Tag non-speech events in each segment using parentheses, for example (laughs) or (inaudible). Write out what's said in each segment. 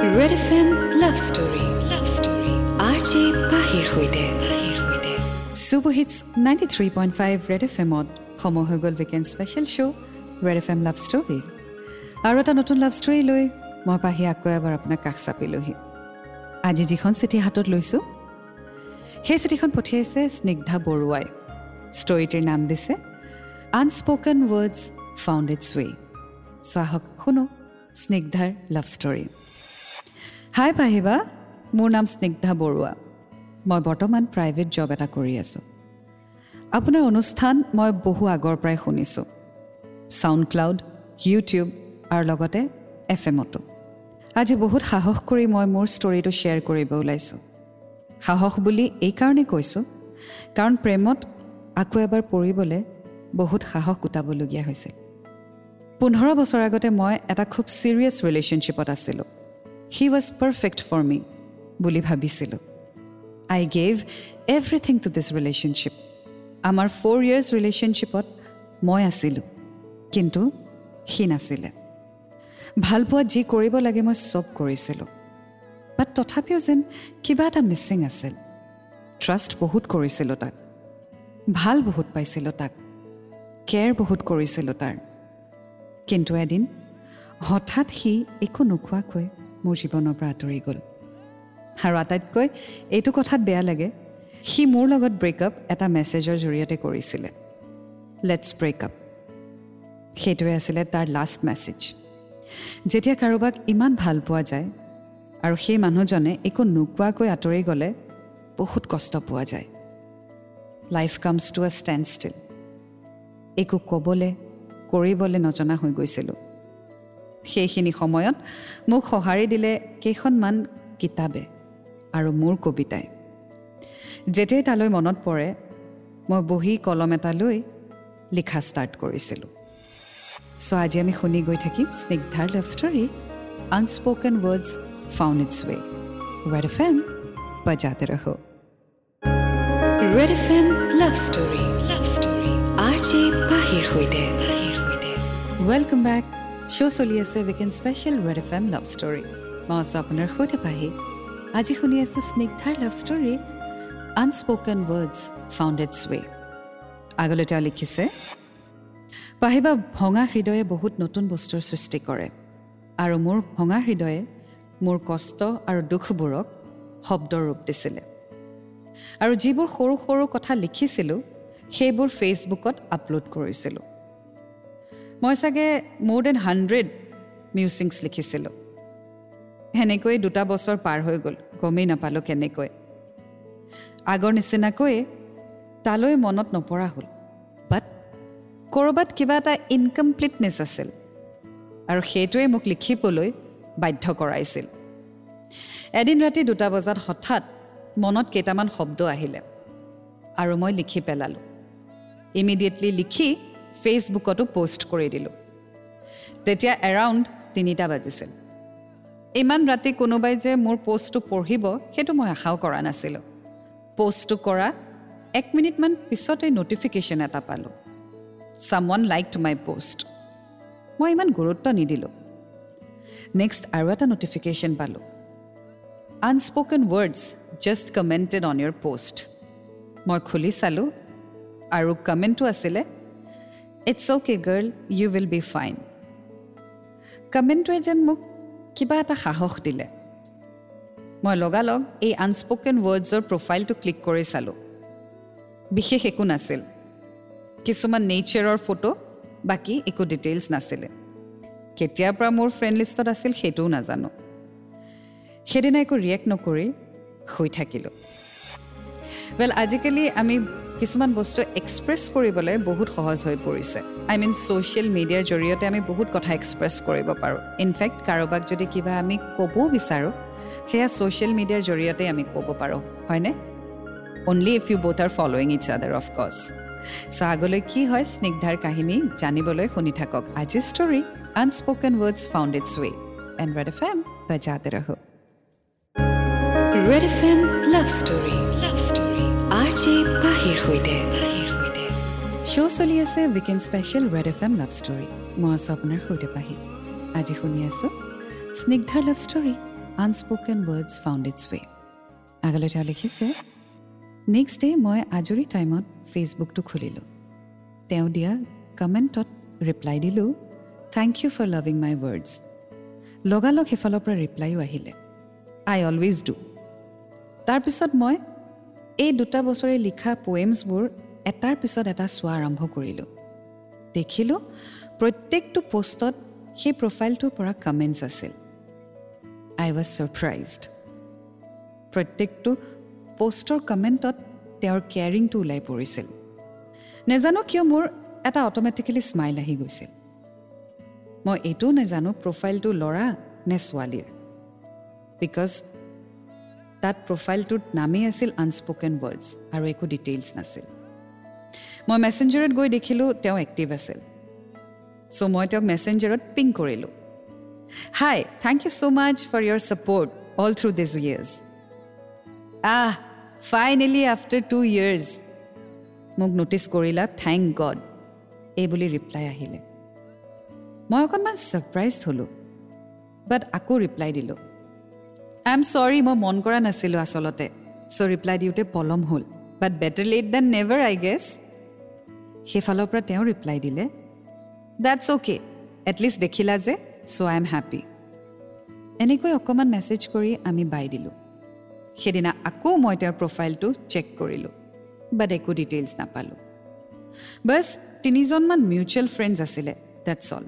Red F M love story love story R J পাহিৰ সৈতে super hits ninety three point five Red F এমত সময় হৈ গ'ল weekend special show' Red F M love story আৰু এটা নতুন লাভ ষ্টৰী লৈ মই পাহি আকৌ এবাৰ আপোনাক কাষ চাপিলোহি। আজি যিখন চিঠি হাতত লৈছোঁ সেই চিঠিখন পঠিয়াইছে স্নিগ্ধা বৰুৱাই। ষ্টৰিটিৰ নাম দিছে unspoken words found its way so' আহক শুনো স্নিগ্ধাৰ লাভ ষ্টৰী হাই পাহিবা মোৰ নাম স্নিগ্ধা বৰুৱা। মই বৰ্তমান প্ৰাইভেট জব এটা কৰি আছোঁ। আপোনাৰ অনুষ্ঠান মই বহু আগৰ পৰাই শুনিছোঁ। ছাউণ্ড ক্লাউড ইউটিউব আৰু লগতে এফ এমতো আজি বহুত সাহস কৰি মই মোৰ ষ্টৰিটো শ্বেয়াৰ কৰিব ওলাইছোঁ। সাহস বুলি এইকাৰণেই কৈছোঁ কাৰণ প্ৰেমত আকৌ এবাৰ পৰিবলৈ বহুত সাহস গোটাবলগীয়া হৈছিল পোন্ধৰ বছৰ আগতে মই এটা খুব ছিৰিয়াছ ৰিলেশ্যনশ্বিপত আছিলোঁ। He was perfect for me বুলি ভাবিছিলোঁ। I gave everything to this relationship আমাৰ ফ'ৰ ইয়াৰ্ছ ৰিলেশ্যনশ্বিপত মই আছিলোঁ কিন্তু সি নাছিলে। ভাল পোৱাত যি কৰিব লাগে মই চব কৰিছিলোঁ। বাট তথাপিও যেন কিবা এটা মিচিং আছিল। ট্ৰাষ্ট বহুত কৰিছিলোঁ তাক। ভাল বহুত পাইছিলোঁ তাক। কেয়াৰ বহুত কৰিছিলোঁ তাৰ। কিন্তু এদিন হঠাৎ সি একো নোখোৱাকৈ মোৰ জীৱনৰ পৰা আঁতৰি গ'ল। আৰু আটাইতকৈ এইটো কথাত বেয়া লাগে সি মোৰ লগত ব্ৰেকআপ এটা মেছেজৰ জৰিয়তে কৰিছিলে। লেটছ ব্ৰেকআপ সেইটোৱে আছিলে তাৰ লাষ্ট মেছেজ যেতিয়া কাৰোবাক ইমান ভাল পোৱা যায় আৰু সেই মানুহজনে একো নোকোৱাকৈ আঁতৰি গ'লে বহুত কষ্ট পোৱা যায়। Life comes to a standstill একো ক'বলৈ কৰিবলৈ নজনা হৈ গৈছিলোঁ। সেইখিনি সময়ত মোক সঁহাৰি দিলে কেইখনমান কিতাপে আৰু মোৰ কবিতাই। যেতিয়াই তালৈ মনত পৰে মই বহি কলম এটা লৈ লিখা ষ্টাৰ্ট কৰিছিলোঁ। চ' আজি আমি শুনি গৈ থাকিম স্নিগ্ধাৰ love story unspoken words found its way Red F M বজাতে ৰহো। Red F M love story R J পাহিৰ সৈতে। ৱেলকাম বেক শ্ব' চলি আছে weekend special Red F M love story মই আছোঁ আপোনাৰ সৈতে পাহি আজি শুনি আছোঁ স্নিগ্ধাৰ love story unspoken words found its way আগলৈ তেওঁ লিখিছে পাহিবা ভঙা হৃদয়ে বহুত নতুন বস্তুৰ সৃষ্টি কৰে আৰু মোৰ ভঙা হৃদয়ে মোৰ কষ্ট আৰু দুখবোৰক শব্দৰ ৰূপ দিছিলে আৰু যিবোৰ সৰু সৰু কথা লিখিছিলোঁ সেইবোৰ ফেচবুকত আপলোড কৰিছিলোঁ মই চাগে মোৰ দেন হাণ্ড্ৰেড মিউচিংছ লিখিছিলোঁ। সেনেকৈ দুটা বছৰ পাৰ হৈ গ'ল গমেই নাপালোঁ কেনেকৈ। আগৰ নিচিনাকৈ তালৈ মনত নপৰা হ'ল। বাট ক'ৰবাত কিবা এটা ইনকমপ্লিটনেছ আছিল আৰু সেইটোৱে মোক লিখিবলৈ বাধ্য কৰাইছিল। এদিন ৰাতি দুটা বজাত হঠাৎ মনত কেইটামান শব্দ আহিলে আৰু মই লিখি পেলালোঁ। ইমিডিয়েটলি লিখি ফেচবুকতো পষ্ট কৰি দিলোঁ। তেতিয়া এৰাউণ্ড তিনিটা বাজিছিল। ইমান ৰাতি কোনোবাই যে মোৰ পষ্টটো পঢ়িব সেইটো মই আশাও কৰা নাছিলোঁ। পষ্টটো কৰা এক মিনিটমান পিছতেই ন'টিফিকেশ্যন এটা পালোঁ। Someone like to my post মই ইমান গুৰুত্ব নিদিলোঁ। নেক্সট আৰু এটা ন'টিফিকেশ্যন পালোঁ। Unspoken words just commented on your post মই খুলি চালোঁ আৰু কমেণ্টটো আছিলে it's okay girl you will be fine কমেণ্টটোৱে যেন মোক কিবা এটা সাহস দিলে। মই লগালগ এই আনস্প'কেন ৱৰ্ডছৰ প্ৰফাইলটো ক্লিক কৰি চালোঁ। বিশেষ একো নাছিল। কিছুমান নেচাৰৰ ফটো বাকী একো ডিটেইলছ নাছিলে। কেতিয়াৰ পৰা মোৰ ফ্ৰেণ্ড লিষ্টত আছিল সেইটোও নাজানো। সেইদিনা একো ৰিয়েক্ট নকৰি শুই থাকিলোঁ। ৱেল আজিকালি আমি কিছুমান বস্তু এক্সপ্ৰেছ কৰিবলৈ বহুত সহজ হৈ পৰিছে। আই মিন ছ'চিয়েল মিডিয়াৰ জৰিয়তে আমি বহুত কথা এক্সপ্ৰেছ কৰিব পাৰোঁ। ইনফেক্ট কাৰোবাক যদি কিবা আমি ক'বও বিচাৰোঁ সেয়া ছ'চিয়েল মিডিয়াৰ জৰিয়তে আমি ক'ব পাৰোঁ হয়নে? Only if you both are following its other of course so' আগলৈ কি হয় স্নিগ্ধাৰ কাহিনী জানিবলৈ শুনি থাকক। আজিৰ story unspoken words found its way and Red F M বজাতে ৰহো। Red F M love story love story R J পাহিৰ সৈতে শ্ব' চলি আছে weekend special Red F M love story মই আছোঁ আপোনাৰ সৈতে পাহি আজি শুনি আছোঁ স্নিগ্ধাৰ love story unspoken words found its way আগলৈ তেওঁ লিখিছে নেক্সট ডে মই আজৰি টাইমত ফেচবুকটো খুলিলোঁ তেওঁ দিয়া কমেণ্টত ৰিপ্লাই দিলোঁ thank you for loving my words লগালগ সেইফালৰ পৰা ৰিপ্লাইও আহিলে আই অলৱেজ ডু তাৰপিছত মই এই দুটা বছৰে লিখা পয়েমছবোৰ এটাৰ পিছত এটা চোৱা আৰম্ভ কৰিলোঁ। দেখিলোঁ প্ৰত্যেকটো পষ্টত সেই প্ৰফাইলটোৰ পৰা কমেণ্টছ আছিল। আই ৱাজ ছাৰপ্ৰাইজড প্ৰত্যেকটো পষ্টৰ কমেণ্টত তেওঁৰ কেয়াৰিংটো ওলাই পৰিছিল। নেজানো কিয় মোৰ এটা অট'মেটিকেলি স্মাইল আহি গৈছিল। মই এইটোও নেজানো প্ৰফাইলটো ল'ৰা নে ছোৱালীৰ। বিকজ তাত প্ৰফাইলটোত নামেই আছিল আনস্পকেন ৱৰ্ডছ আৰু একো ডিটেইলছ নাছিল। মই মেছেঞ্জাৰত গৈ দেখিলোঁ তেওঁ এক্টিভ আছিল। চ' মই তেওঁক মেছেঞ্জাৰত পিং কৰিলোঁ। Hi thank you so' much for your support all through this years ah finally after two years মোক ন'টিছ কৰিলা থেংক গড এই বুলি ৰিপ্লাই আহিলে। মই অকণমান ছাৰপ্ৰাইজ হ'লোঁ বাট আকৌ ৰিপ্লাই দিলোঁ। আই এম চৰি মই মন কৰা নাছিলোঁ আচলতে। চ' ৰিপ্লাই দিওঁতে পলম হ'ল। But better late than never I guess সেইফালৰ পৰা তেওঁ ৰিপ্লাই দিলে। ডেটছ অ'কে এটলিষ্ট দেখিলা যে চ' আই এম হেপী এনেকৈ অকণমান মেছেজ কৰি আমি বাই দিলোঁ। সেইদিনা আকৌ মই তেওঁৰ প্ৰফাইলটো চেক কৰিলোঁ। বাট একো ডিটেইলছ নাপালোঁ। বাছ তিনিজনমান মিউচুৱেল ফ্ৰেণ্ডছ আছিলে ডেটছ অল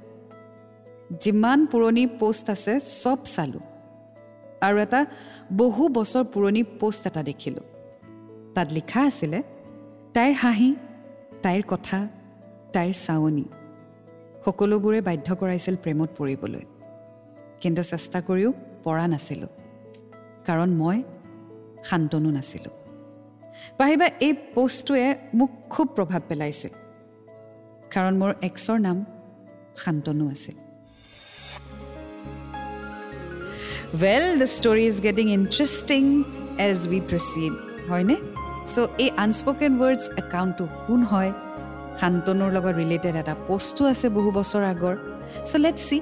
যিমান পুৰণি পষ্ট আছে চব চালোঁ। আৰু এটা বহু বছৰ পুৰণি পষ্ট এটা দেখিলোঁ। তাত লিখা আছিলে তাইৰ হাঁহি তাইৰ কথা তাইৰ চাৱনি সকলোবোৰে বাধ্য কৰাইছিল প্ৰেমত পৰিবলৈ। কিন্তু চেষ্টা কৰিও পৰা নাছিলোঁ কাৰণ মই শান্তনু নাছিলোঁ। পাহিবা এই পষ্টটোৱে মোক খুব প্ৰভাৱ পেলাইছিল কাৰণ মোৰ এক্সৰ নাম শান্তনু আছিল। Well the story is getting interesting as we proceed হয়নে চ' এই আনস্পকেন ৱৰ্ডছ একাউণ্টটো কোন হয়? শান্তনুৰ লগত ৰিলেটেড এটা পষ্টো আছে বহু বছৰ আগৰ। So' let see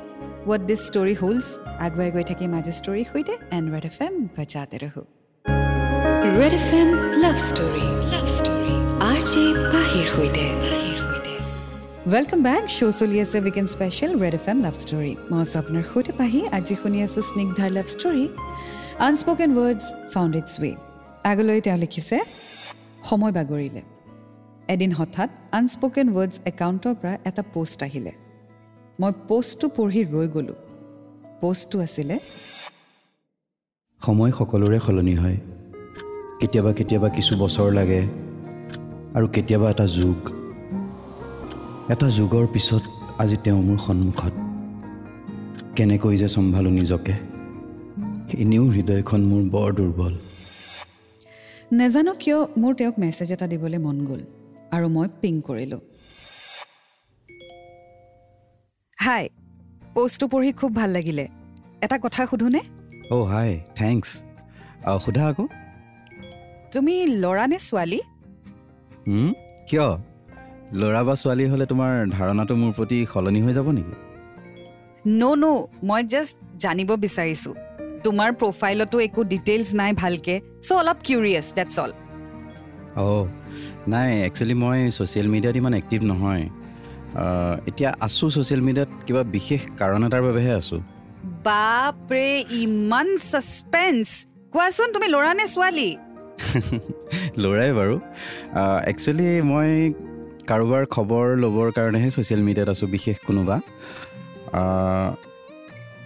what this story holds আগুৱাই গৈ থাকিম আজি ষ্টৰীৰ সৈতে এণ্ড ৰেড এফ এম বজাতে ৰহো। Red F M love story love story R J পাহিৰ সৈতে। ৱেলকাম বেক শ্ব' চলি আছে weekend special Red F M love story মই আছোঁ আপোনাৰ সৈতে পাহি আজি শুনি আছোঁ স্নিগ্ধাৰ love story unspoken words found its way আগলৈ তেওঁ লিখিছে সময় বাগৰিলে এদিন হঠাৎ আনস্পকেন ৱৰ্ডছ একাউণ্টৰ পৰা এটা পষ্ট আহিলে মই পষ্টটো পঢ়ি ৰৈ গ'লোঁ পষ্টটো আছিলে সময় সকলোৰে সলনি হয় কেতিয়াবা কেতিয়াবা কিছু বছৰ লাগে আৰু কেতিয়াবা এটা যুগ এটা যুগৰ পিছত আজি তেওঁ মোৰ সন্মুখত কেনেকৈ যে চম্ভালোঁ নিজকে এনেও হৃদয়খন মোৰ বৰ দুৰ্বল। নেজানো কিয় মোৰ তেওঁক মেছেজ এটা দিবলৈ মন গ'ল আৰু মই পিং কৰিলোঁ। হাই পষ্টটো পঢ়ি খুব ভাল লাগিলে। এটা কথা সোধোনে? অ' হাই থেংকছ। সোধা আকৌ। তুমি ল'ৰা নে ছোৱালী? কিয়? ল'ৰা বা ছোৱালী হ'লে তোমাৰ ধাৰণাটো মোৰ প্ৰতি সলনি হৈ যাব নেকি? ন' ন' মই জাষ্ট জানিব বিচাৰিছোঁ। তোমাৰ প্ৰফাইলতো একো ডিটেইলছ নাই ভালকৈ চ' অলপ কিউৰিয়াছ ডেটছ অল অঁ নাই একচুৱেলি মই ছ'চিয়েল মিডিয়াত ইমান এক্টিভ নহয়। এতিয়া আছোঁ ছ'চিয়েল মিডিয়াত কিবা বিশেষ কাৰণ এটাৰ বাবেহে আছোঁ। বাপৰে ইমান ছাছপেঞ্চ কোৱাচোন তুমি ল'ৰা নে ছোৱালী? (laughs) ল'ৰাই বাৰু। একচুৱেলি মই কাৰোবাৰ খবৰ ল'বৰ কাৰণেহে ছ'চিয়েল মিডিয়াত আছোঁ বিশেষ কোনোবা।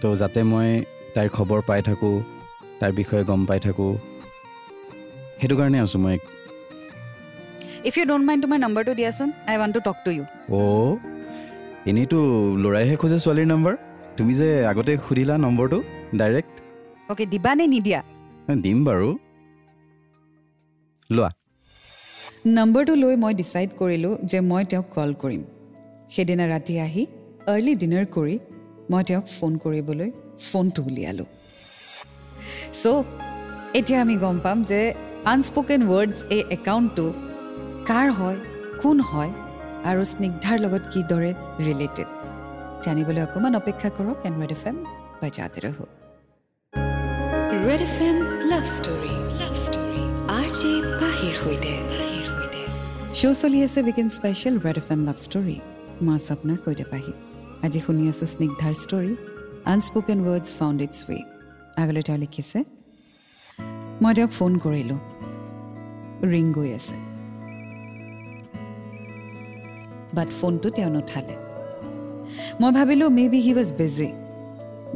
তো যাতে মই তাইৰ খবৰ পাই থাকোঁ তাৰ বিষয়ে গম পাই থাকোঁ সেইটো কাৰণে আছোঁ মই। ইফ ইউ ডোণ্ট মাইণ্ড তোমাৰ নম্বৰটো দিয়াচোন I want to talk to you অ' এনেইতো ল'ৰাইহে খোজে ছোৱালীৰ নম্বৰ তুমি যে আগতে সুধিলা নম্বৰটো ডাইৰেক্ট অ'কে দিবা নে নিদিয়া? দিম বাৰু। লোৱা। নম্বৰটো লৈ মই ডিচাইড কৰিলোঁ যে মই তেওঁক কল কৰিম। সেইদিনা ৰাতি আহি আৰ্লি ডিনাৰ কৰি মই তেওঁক ফোন কৰিবলৈ ফোনটো উলিয়ালোঁ চ' এতিয়া আমি গম পাম যে আনস্পকেন ৱৰ্ডছ এই একাউণ্টটো কাৰ হয় কোন হয় আৰু স্নিগ্ধাৰ লগত কিদৰে ৰিলেটেড জানিবলৈ অকণমান অপেক্ষা কৰক এন ৰেড এফ এম বাজাতে ৰহো। Red F M love story R J পাহিৰ সৈতে। শ্ব' চলি আছে weekend special Red F M love story মই আছোঁ আপোনাৰ সৈতে পাহি আজি শুনি আছোঁ স্নিগ্ধাৰ story unspoken words found its way আগলৈ তেওঁ লিখিছে মই তেওঁক ফোন কৰিলোঁ। ৰিং গৈ আছে। বাট ফোনটো তেওঁ নুঠালে। মই ভাবিলোঁ maybe he was busy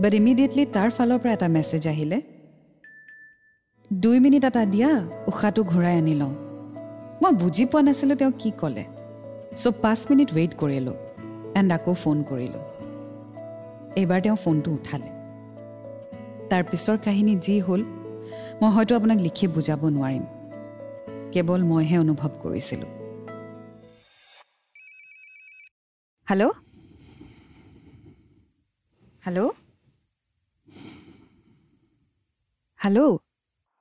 but immediately তাৰ ফালৰ পৰা এটা মেছেজ আহিলে দুই মিনিট এটা দিয়া উশাহটো ঘূৰাই আনি লওঁ। মই বুজি পোৱা নাছিলোঁ তেওঁ কি ক'লে। চ' পাঁচ মিনিট ৱেইট কৰিলোঁ এণ্ড আকৌ ফোন কৰিলোঁ। এইবাৰ তেওঁ ফোনটো উঠালে। তাৰ পিছৰ কাহিনী যি হ'ল মই হয়তো আপোনাক লিখি বুজাব নোৱাৰিম। কেৱল মইহে অনুভৱ কৰিছিলোঁ। হেল্ল' হেল্ল' হেল্ল'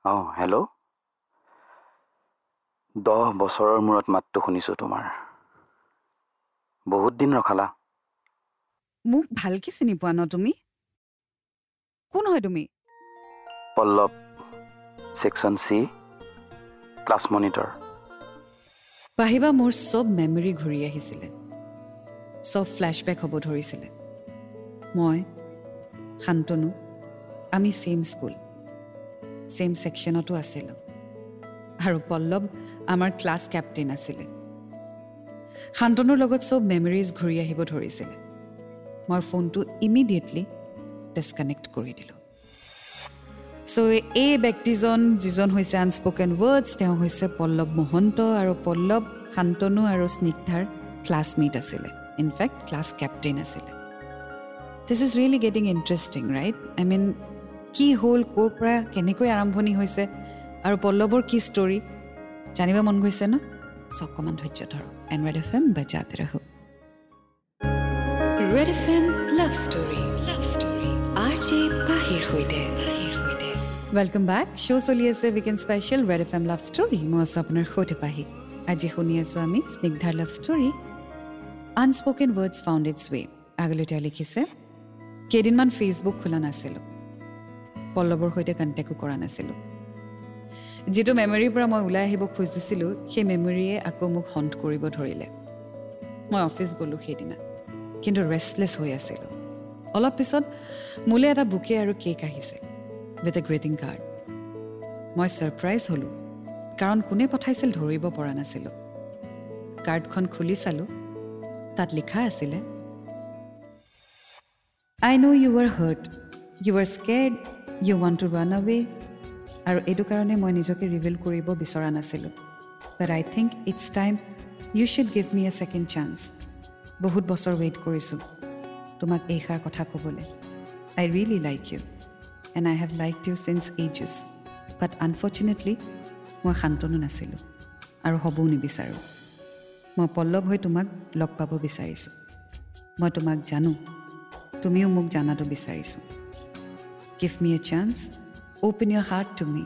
অঁ হেল্ল' দহ বছৰৰ মূৰত মাতটো শুনিছোঁ তোমাৰ। বহুত দিন ৰখালা। মোক ভালকৈ চিনি পোৱা ন তুমি? কোন হয় তুমি? Pallav section C class monitor. পাহিবা মোৰ চব মেমৰি ঘূৰি আহিছিলে। চব ফ্লেশ্ববেক হ'ব ধৰিছিলে। মই শান্তনু আমি ছেইম স্কুল। ছেইম ছেকশ্যনতো আছিলোঁ। আৰু পল্লৱ আমাৰ ক্লাছ কেপ্টেইন আছিলে। শান্তনুৰ লগত চব মেমৰিজ ঘূৰি আহিব ধৰিছিলে। মই ফোনটো ইমিডিয়েটলি ডিছকানেক্ট কৰি দিলোঁ। চ' এই ব্যক্তিজন যিজন হৈছে আনস্পকেন ৱৰ্ডছ তেওঁ হৈছে পল্লৱ মহন্ত আৰু পল্লৱ শান্তনু আৰু স্নিগ্ধাৰ ক্লাছমেট আছিলে। ইনফেক্ট ক্লাছ কেপ্টেইন আছিলে। This is really getting interesting right I mean কি হ'ল ক'ৰ পৰা কেনেকৈ আৰম্ভণি হৈছে আৰু পল্লৱৰ কি ষ্টৰী জানিব মন গৈছে ন? অকণমান ধৈৰ্য ধৰক। এণ্ড ৰেড এফ এম বাজাতে ৰহো। Red F M love story R J পাহিৰ সৈতে। ৱেলকাম বেক শ্ব' চলি আছে weekend special Red F M love story মই আছোঁ আপোনাৰ সৈতে পাহি আজি শুনি আছোঁ আমি স্নিগ্ধাৰ love story unspoken words found its way আগলৈ তেওঁ লিখিছে কেইদিনমান ফেচবুক খোলা নাছিলোঁ। পল্লৱৰ সৈতে কণ্টেক্টো কৰা নাছিলোঁ। যিটো মেমৰিৰ পৰা মই ওলাই আহিব খুজিছিলোঁ সেই মেমৰিয়ে আকৌ মোক হণ্ট কৰিব ধৰিলে। মই অফিচ গ'লোঁ সেইদিনা কিন্তু ৰেষ্টলেছ হৈ আছিলোঁ। অলপ পিছত মোলৈ এটা বুকে আৰু কেক আহিছে উইথ এ গ্ৰিটিং কাৰ্ড মই ছাৰপ্ৰাইজ হ'লোঁ কাৰণ কোনে পঠাইছিল ধৰিব পৰা নাছিলোঁ। কাৰ্ডখন খুলি চালোঁ তাত লিখা আছিলে I know' you are hurt you are scared you want to run away আৰু এইটো কাৰণে মই নিজকে ৰিভিল কৰিব বিচৰা নাছিলোঁ। But I think it's time you should give me a second chance বহুত বছৰ ৱেইট কৰিছোঁ তোমাক এইষাৰ কথা ক'বলৈ। I really like you and I have like you since ages but unfortunately মই শান্তনু নাছিলোঁ আৰু হ'বও নিবিচাৰোঁ। মই পল্লৱ হৈ তোমাক লগ পাব বিচাৰিছোঁ। মই তোমাক জানো তুমিও মোক জানাটো বিচাৰিছোঁ। Give me a chance open your heart to me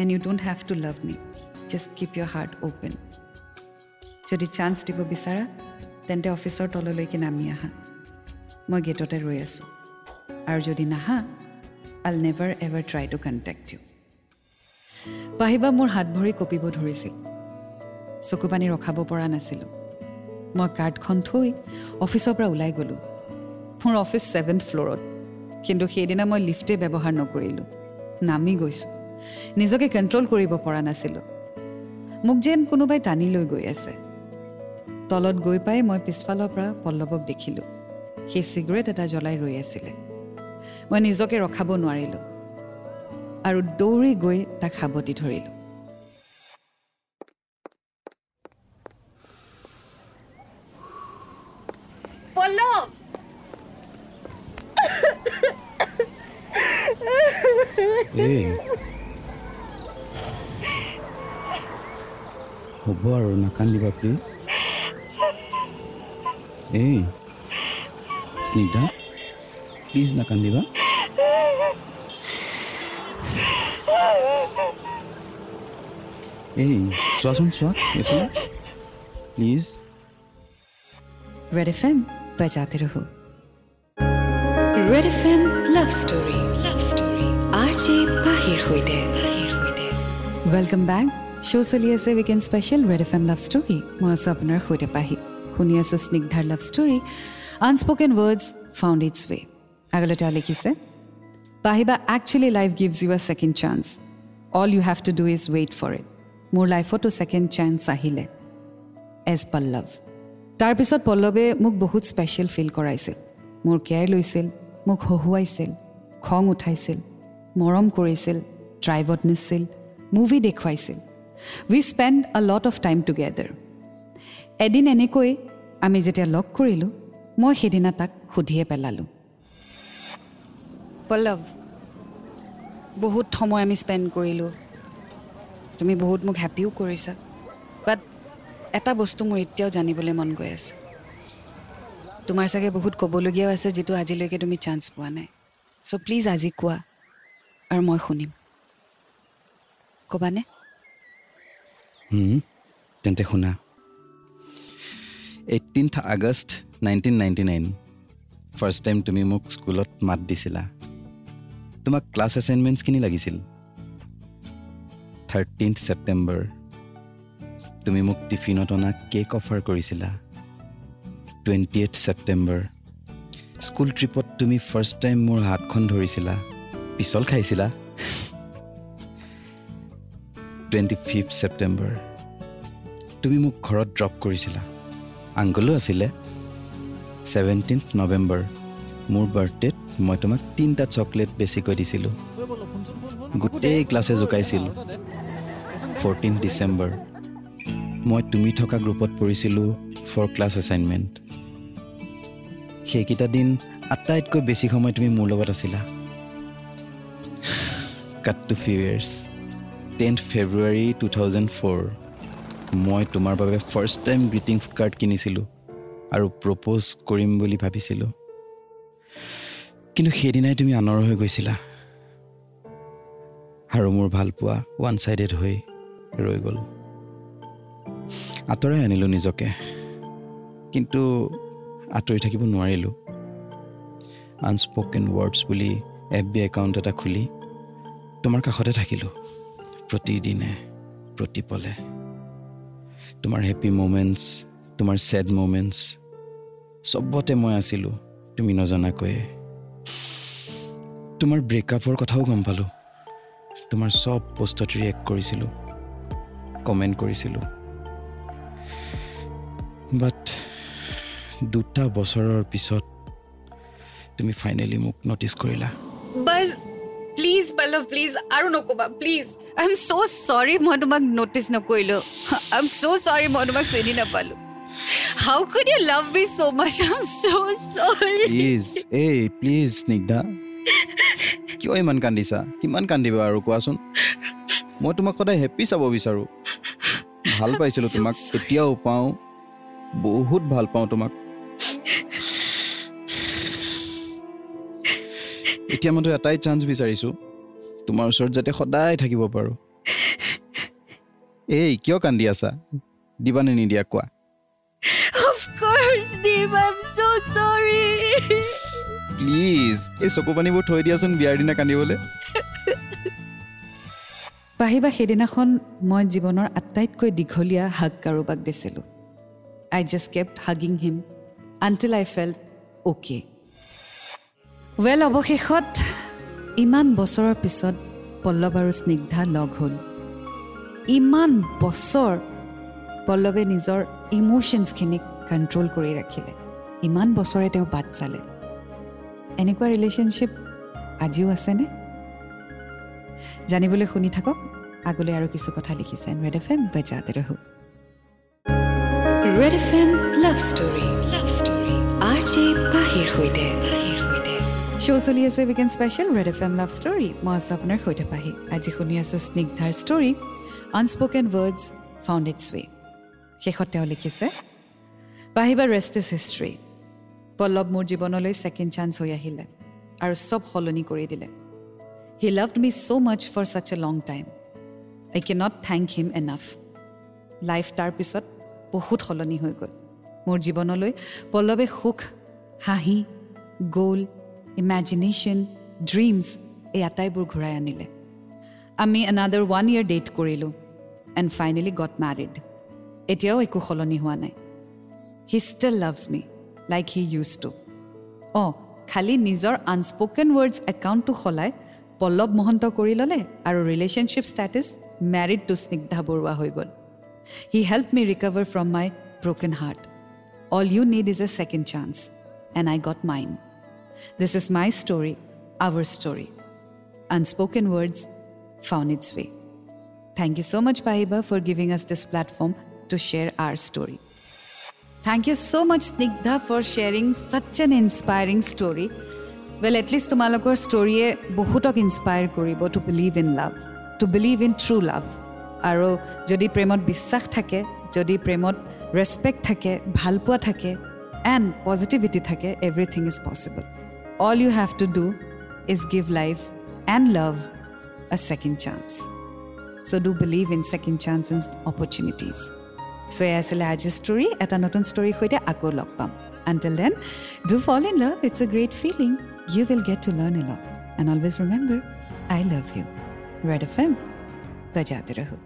and you don't have to love me just keep your heart open যদি চান্স দিব বিচাৰা তেন্তে অফিচৰ তললৈকে নামি আহা মই গেটতে ৰৈ আছোঁ আৰু যদি নাহা I'll never ever try to contact you পাহিবা মোৰ হাত ভৰি কঁপিব ধৰিছিল চকু পানী ৰখাব পৰা নাছিলোঁ মই কাৰ্ডখন থৈ অফিচৰ পৰা ওলাই গ'লোঁ মোৰ অফিচ ছেভেন্থ ফ্ল'ৰত কিন্তু সেইদিনা মই লিফ্টেই ব্যৱহাৰ নকৰিলোঁ নামি গৈছোঁ। নিজকে কণ্ট্ৰল কৰিব পৰা নাছিলোঁ। মোক যেন কোনোবাই টানি লৈ গৈ আছে। তলত গৈ পাই মই পিছফালৰ পৰা পল্লৱক দেখিলোঁ। সি চিগাৰেট এটা জ্বলাই ৰৈ আছিলে। মই নিজকে ৰখাব নোৱাৰিলোঁ। আৰু দৌৰি গৈ তাক সাৱটি ধৰিলোঁ। পল্লৱ! এই হ'ব আৰু নাকান্দিবা প্লিজ এই স্নিগ্ধা প্লিজ নাকান্দিবা এই চোৱাচোন চোৱা এইফালে প্লিজ ৰেড এফ এম বজাতে ৰহো red F M love welcome back show চলি আছে weekend special Red FM love love story মই আছোঁ আপোনাৰ সৈতে পাহি শুনি আছোঁ স্নিগ্ধাৰ love story unspoken words found its way আগলৈ তেওঁ লিখিছে পাহিবা actually life gives you a second chance all you have to do is wait for it মোৰ লাইফতো ছেকেণ্ড চান্স আহিলে এজ পল্লৱ তাৰপিছত পল্লৱে মোক বহুত স্পেচিয়েল ফিল কৰাইছিল মোৰ কেয়াৰ লৈছিল মোক হহুৱাইছিল খং উঠাইছিল মৰম কৰিছিল ড্ৰাইভত নিছিল মুভি দেখুৱাইছিল। We spend a lot of time together এদিন এনেকৈ আমি যেতিয়া লগ কৰিলোঁ মই সেইদিনা তাক সুধিয়ে পেলালোঁ। পল্লৱ বহুত সময় আমি স্পেণ্ড কৰিলোঁ। তুমি বহুত মোক হেপ্পিও কৰিছা। বাট এটা বস্তু মোৰ এতিয়াও জানিবলৈ মন গৈ আছে। তোমাৰ চাগে বহুত ক'বলগীয়াও আছে যিটো আজিলৈকে তুমি চান্স পোৱা নাই। চ' প্লিজ আজি কোৱা। আৰু মই শুনিম। ক'বানে? তেন্তে শুনা। Eighteenth August nineteen ninety nine first time তুমি মোক স্কুলত মাত দিছিলা। তোমাক ক্লাছ এছাইনমেণ্টছখিনি লাগিছিল। থাৰ্টিনথ ছেপ্টেম্বৰ তুমি মোক টিফিনত অনা কেক অফাৰ কৰিছিলা। টুৱেণ্টি এইট ছেপ্টেম্বৰ স্কুল ট্ৰিপত তুমি ফাৰ্ষ্ট টাইম মোৰ হাতখন ধৰিছিলা। পিছল খাইছিলা? টুৱেণ্টি ফিফথ ছেপ্টেম্বৰ তুমি মোক ঘৰত ড্ৰপ কৰিছিলা। আংকলো আছিলে। ছেভেণ্টিন্থ নৱেম্বৰ মোৰ বাৰ্থডেত মই তোমাক তিনিটা চকলেট বেছিকৈ দিছিলোঁ। গোটেই ক্লাছে জোকাইছিল। ফৰ্টিন ডিচেম্বৰ মই তুমি থকা গ্ৰুপত পঢ়িছিলোঁ ফৰ ক্লাছ এছাইনমেণ্ট সেইকেইটা দিন আটাইতকৈ বেছি সময় তুমি মোৰ লগত আছিলা। Cut to few years tenth February two thousand four মই তোমাৰ বাবে ফাৰ্ষ্ট টাইম গ্ৰিটিংছ কাৰ্ড কিনিছিলোঁ আৰু প্ৰপ'জ কৰিম বুলি ভাবিছিলোঁ। কিন্তু সেইদিনাই তুমি আনৰ হৈ গৈছিলা। আৰু মোৰ ভালপোৱা ওৱান ছাইডেড হৈ ৰৈ গ'ল। আঁতৰাই আনিলোঁ নিজকে। কিন্তু আঁতৰি থাকিব নোৱাৰিলোঁ। আনস্পকেন ৱৰ্ডছ বুলি এফ বি একাউণ্ট এটা খুলি তোমাৰ কাষতে থাকিলোঁ। প্ৰতিদিনে প্ৰতিপলে। তোমাৰ হেপ্পী মমেণ্টছ তোমাৰ ছেড মমেণ্টছ চবতে মই আছিলোঁ তুমি নজনাকৈয়ে। তোমাৰ ব্ৰেকআপৰ কথাও গম পালোঁ। তোমাৰ চব পষ্টত ৰিয়েক্ট কৰিছিলোঁ কমেণ্ট কৰিছিলোঁ। বাট দুটা বছৰৰ পিছত তুমি ফাইনেলি মোক ন'টিছ কৰিলা। বাছ প্লিজ পল্লৱ প্লিজ আৰু নক'বা প্লিজ আই এম চ' চৰি মই তোমাক ন'টিছ নকৰিলোঁ আই এম চ' চৰি মই তোমাক চিনি নাপালোঁ how could you love me so' much I am so' sorry please এই প্লিজ স্নিগ্ধা কিয় ইমান কান্দিছা কিমান কান্দিবা আৰু কোৱাচোন মই তোমাক সদায় হেপ্পী চাব বিচাৰোঁ ভাল পাইছিলোঁ তোমাক এতিয়াও পাওঁ বহুত ভাল পাওঁ তোমাক এতিয়া মইতো এটাই চান্স বিচাৰিছোঁ। তোমাৰ ওচৰত যাতে সদায় থাকিব পাৰোঁ। (laughs) এই কিয় কান্দি আছা? দিবানে নিদিয়া কোৱা? প্লিজ এই চকু পানীবোৰ থৈ দিয়াচোন বিয়াৰ দিনা কান্দিবলৈ। পাহিবা সেইদিনাখন মই জীৱনৰ আটাইতকৈ দীঘলীয়া হাগ কাৰোবাক দিছিলোঁ। I just kept hugging him until I felt okay well অৱশেষত ইমান বছৰৰ পিছত পল্লৱ আৰু স্নিগ্ধা লগ হ'ল। ইমান বছৰ পল্লৱে নিজৰ ইম'শ্যনছখিনিক কণ্ট্ৰল কৰি ৰাখিলে। ইমান বছৰে তেওঁ বাট চালে। এনেকুৱা ৰিলেশ্যনশ্বিপ আজিও আছেনে? জানিবলৈ শুনি থাকক। আগলৈ আৰু কিছু কথা লিখিছে ৰেড এফ এম বজাতে ৰহো। Red F M love story love story R J পাহিৰ সৈতে। শ্ব' চলি আছে weekend special Red F M love story মই আছোঁ আপোনাৰ সৈতে পাহি আজি শুনি আছোঁ স্নিগ্ধাৰ story unspoken words found its way শেষত তেওঁ লিখিছে পাহিবা ৰেষ্ট ইজ হিষ্ট্ৰী পল্লৱ মোৰ জীৱনলৈ ছেকেণ্ড চান্স হৈ আহিলে আৰু চব সলনি কৰি দিলে he loved me so' much for such a long time I cannot thank him enough life তাৰপিছত বহুত সলনি হৈ গ'ল মোৰ জীৱনলৈ পল্লৱে সুখ হাঁহি গ'ল ইমেজিনেশ্যন ড্ৰিমছ এই আটাইবোৰ ঘূৰাই আনিলে। আমি এনাডাৰ ওৱান ইয়েৰ ডেট কৰিলোঁ এণ্ড ফাইনেলি গট মেৰিড এতিয়াও একো সলনি হোৱা নাই। He still loves me like he use to অঁ খালি নিজৰ আনস্পকেন ৱৰ্ডছ একাউণ্টটো সলাই পল্লৱ মহন্ত কৰি ল'লে আৰু relationship status married to Snigdha Barua হৈ গ'ল। He help me recover from my broken heart all you need is a second chance and I got mind This is my story our story unspoken words found its way. Thank you so much, Pahiba, for giving us this platform to share our story. Thank you so much, Snigdha, for sharing such an inspiring story. Well, at least তোমালোকৰ ষ্টৰিয়ে বহুতক inspire কৰিব to believe in love to believe in true love আৰু যদি প্ৰেমত বিশ্বাস থাকে যদি প্ৰেমত ৰেচপেক্ট থাকে ভালপোৱা থাকে এণ্ড পজিটিভিটি থাকে everything is possible All you have to do is give life and love a second chance. So do believe in second chance and opportunities. So এয়া আছিলে আজিৰ ষ্টৰী এটা নতুন ষ্টৰীৰ সৈতে আকৌ লগ পাম until then do fall in love it's a great feeling you will get to learn a lot and always remember I love you red F M বজাতে ৰহো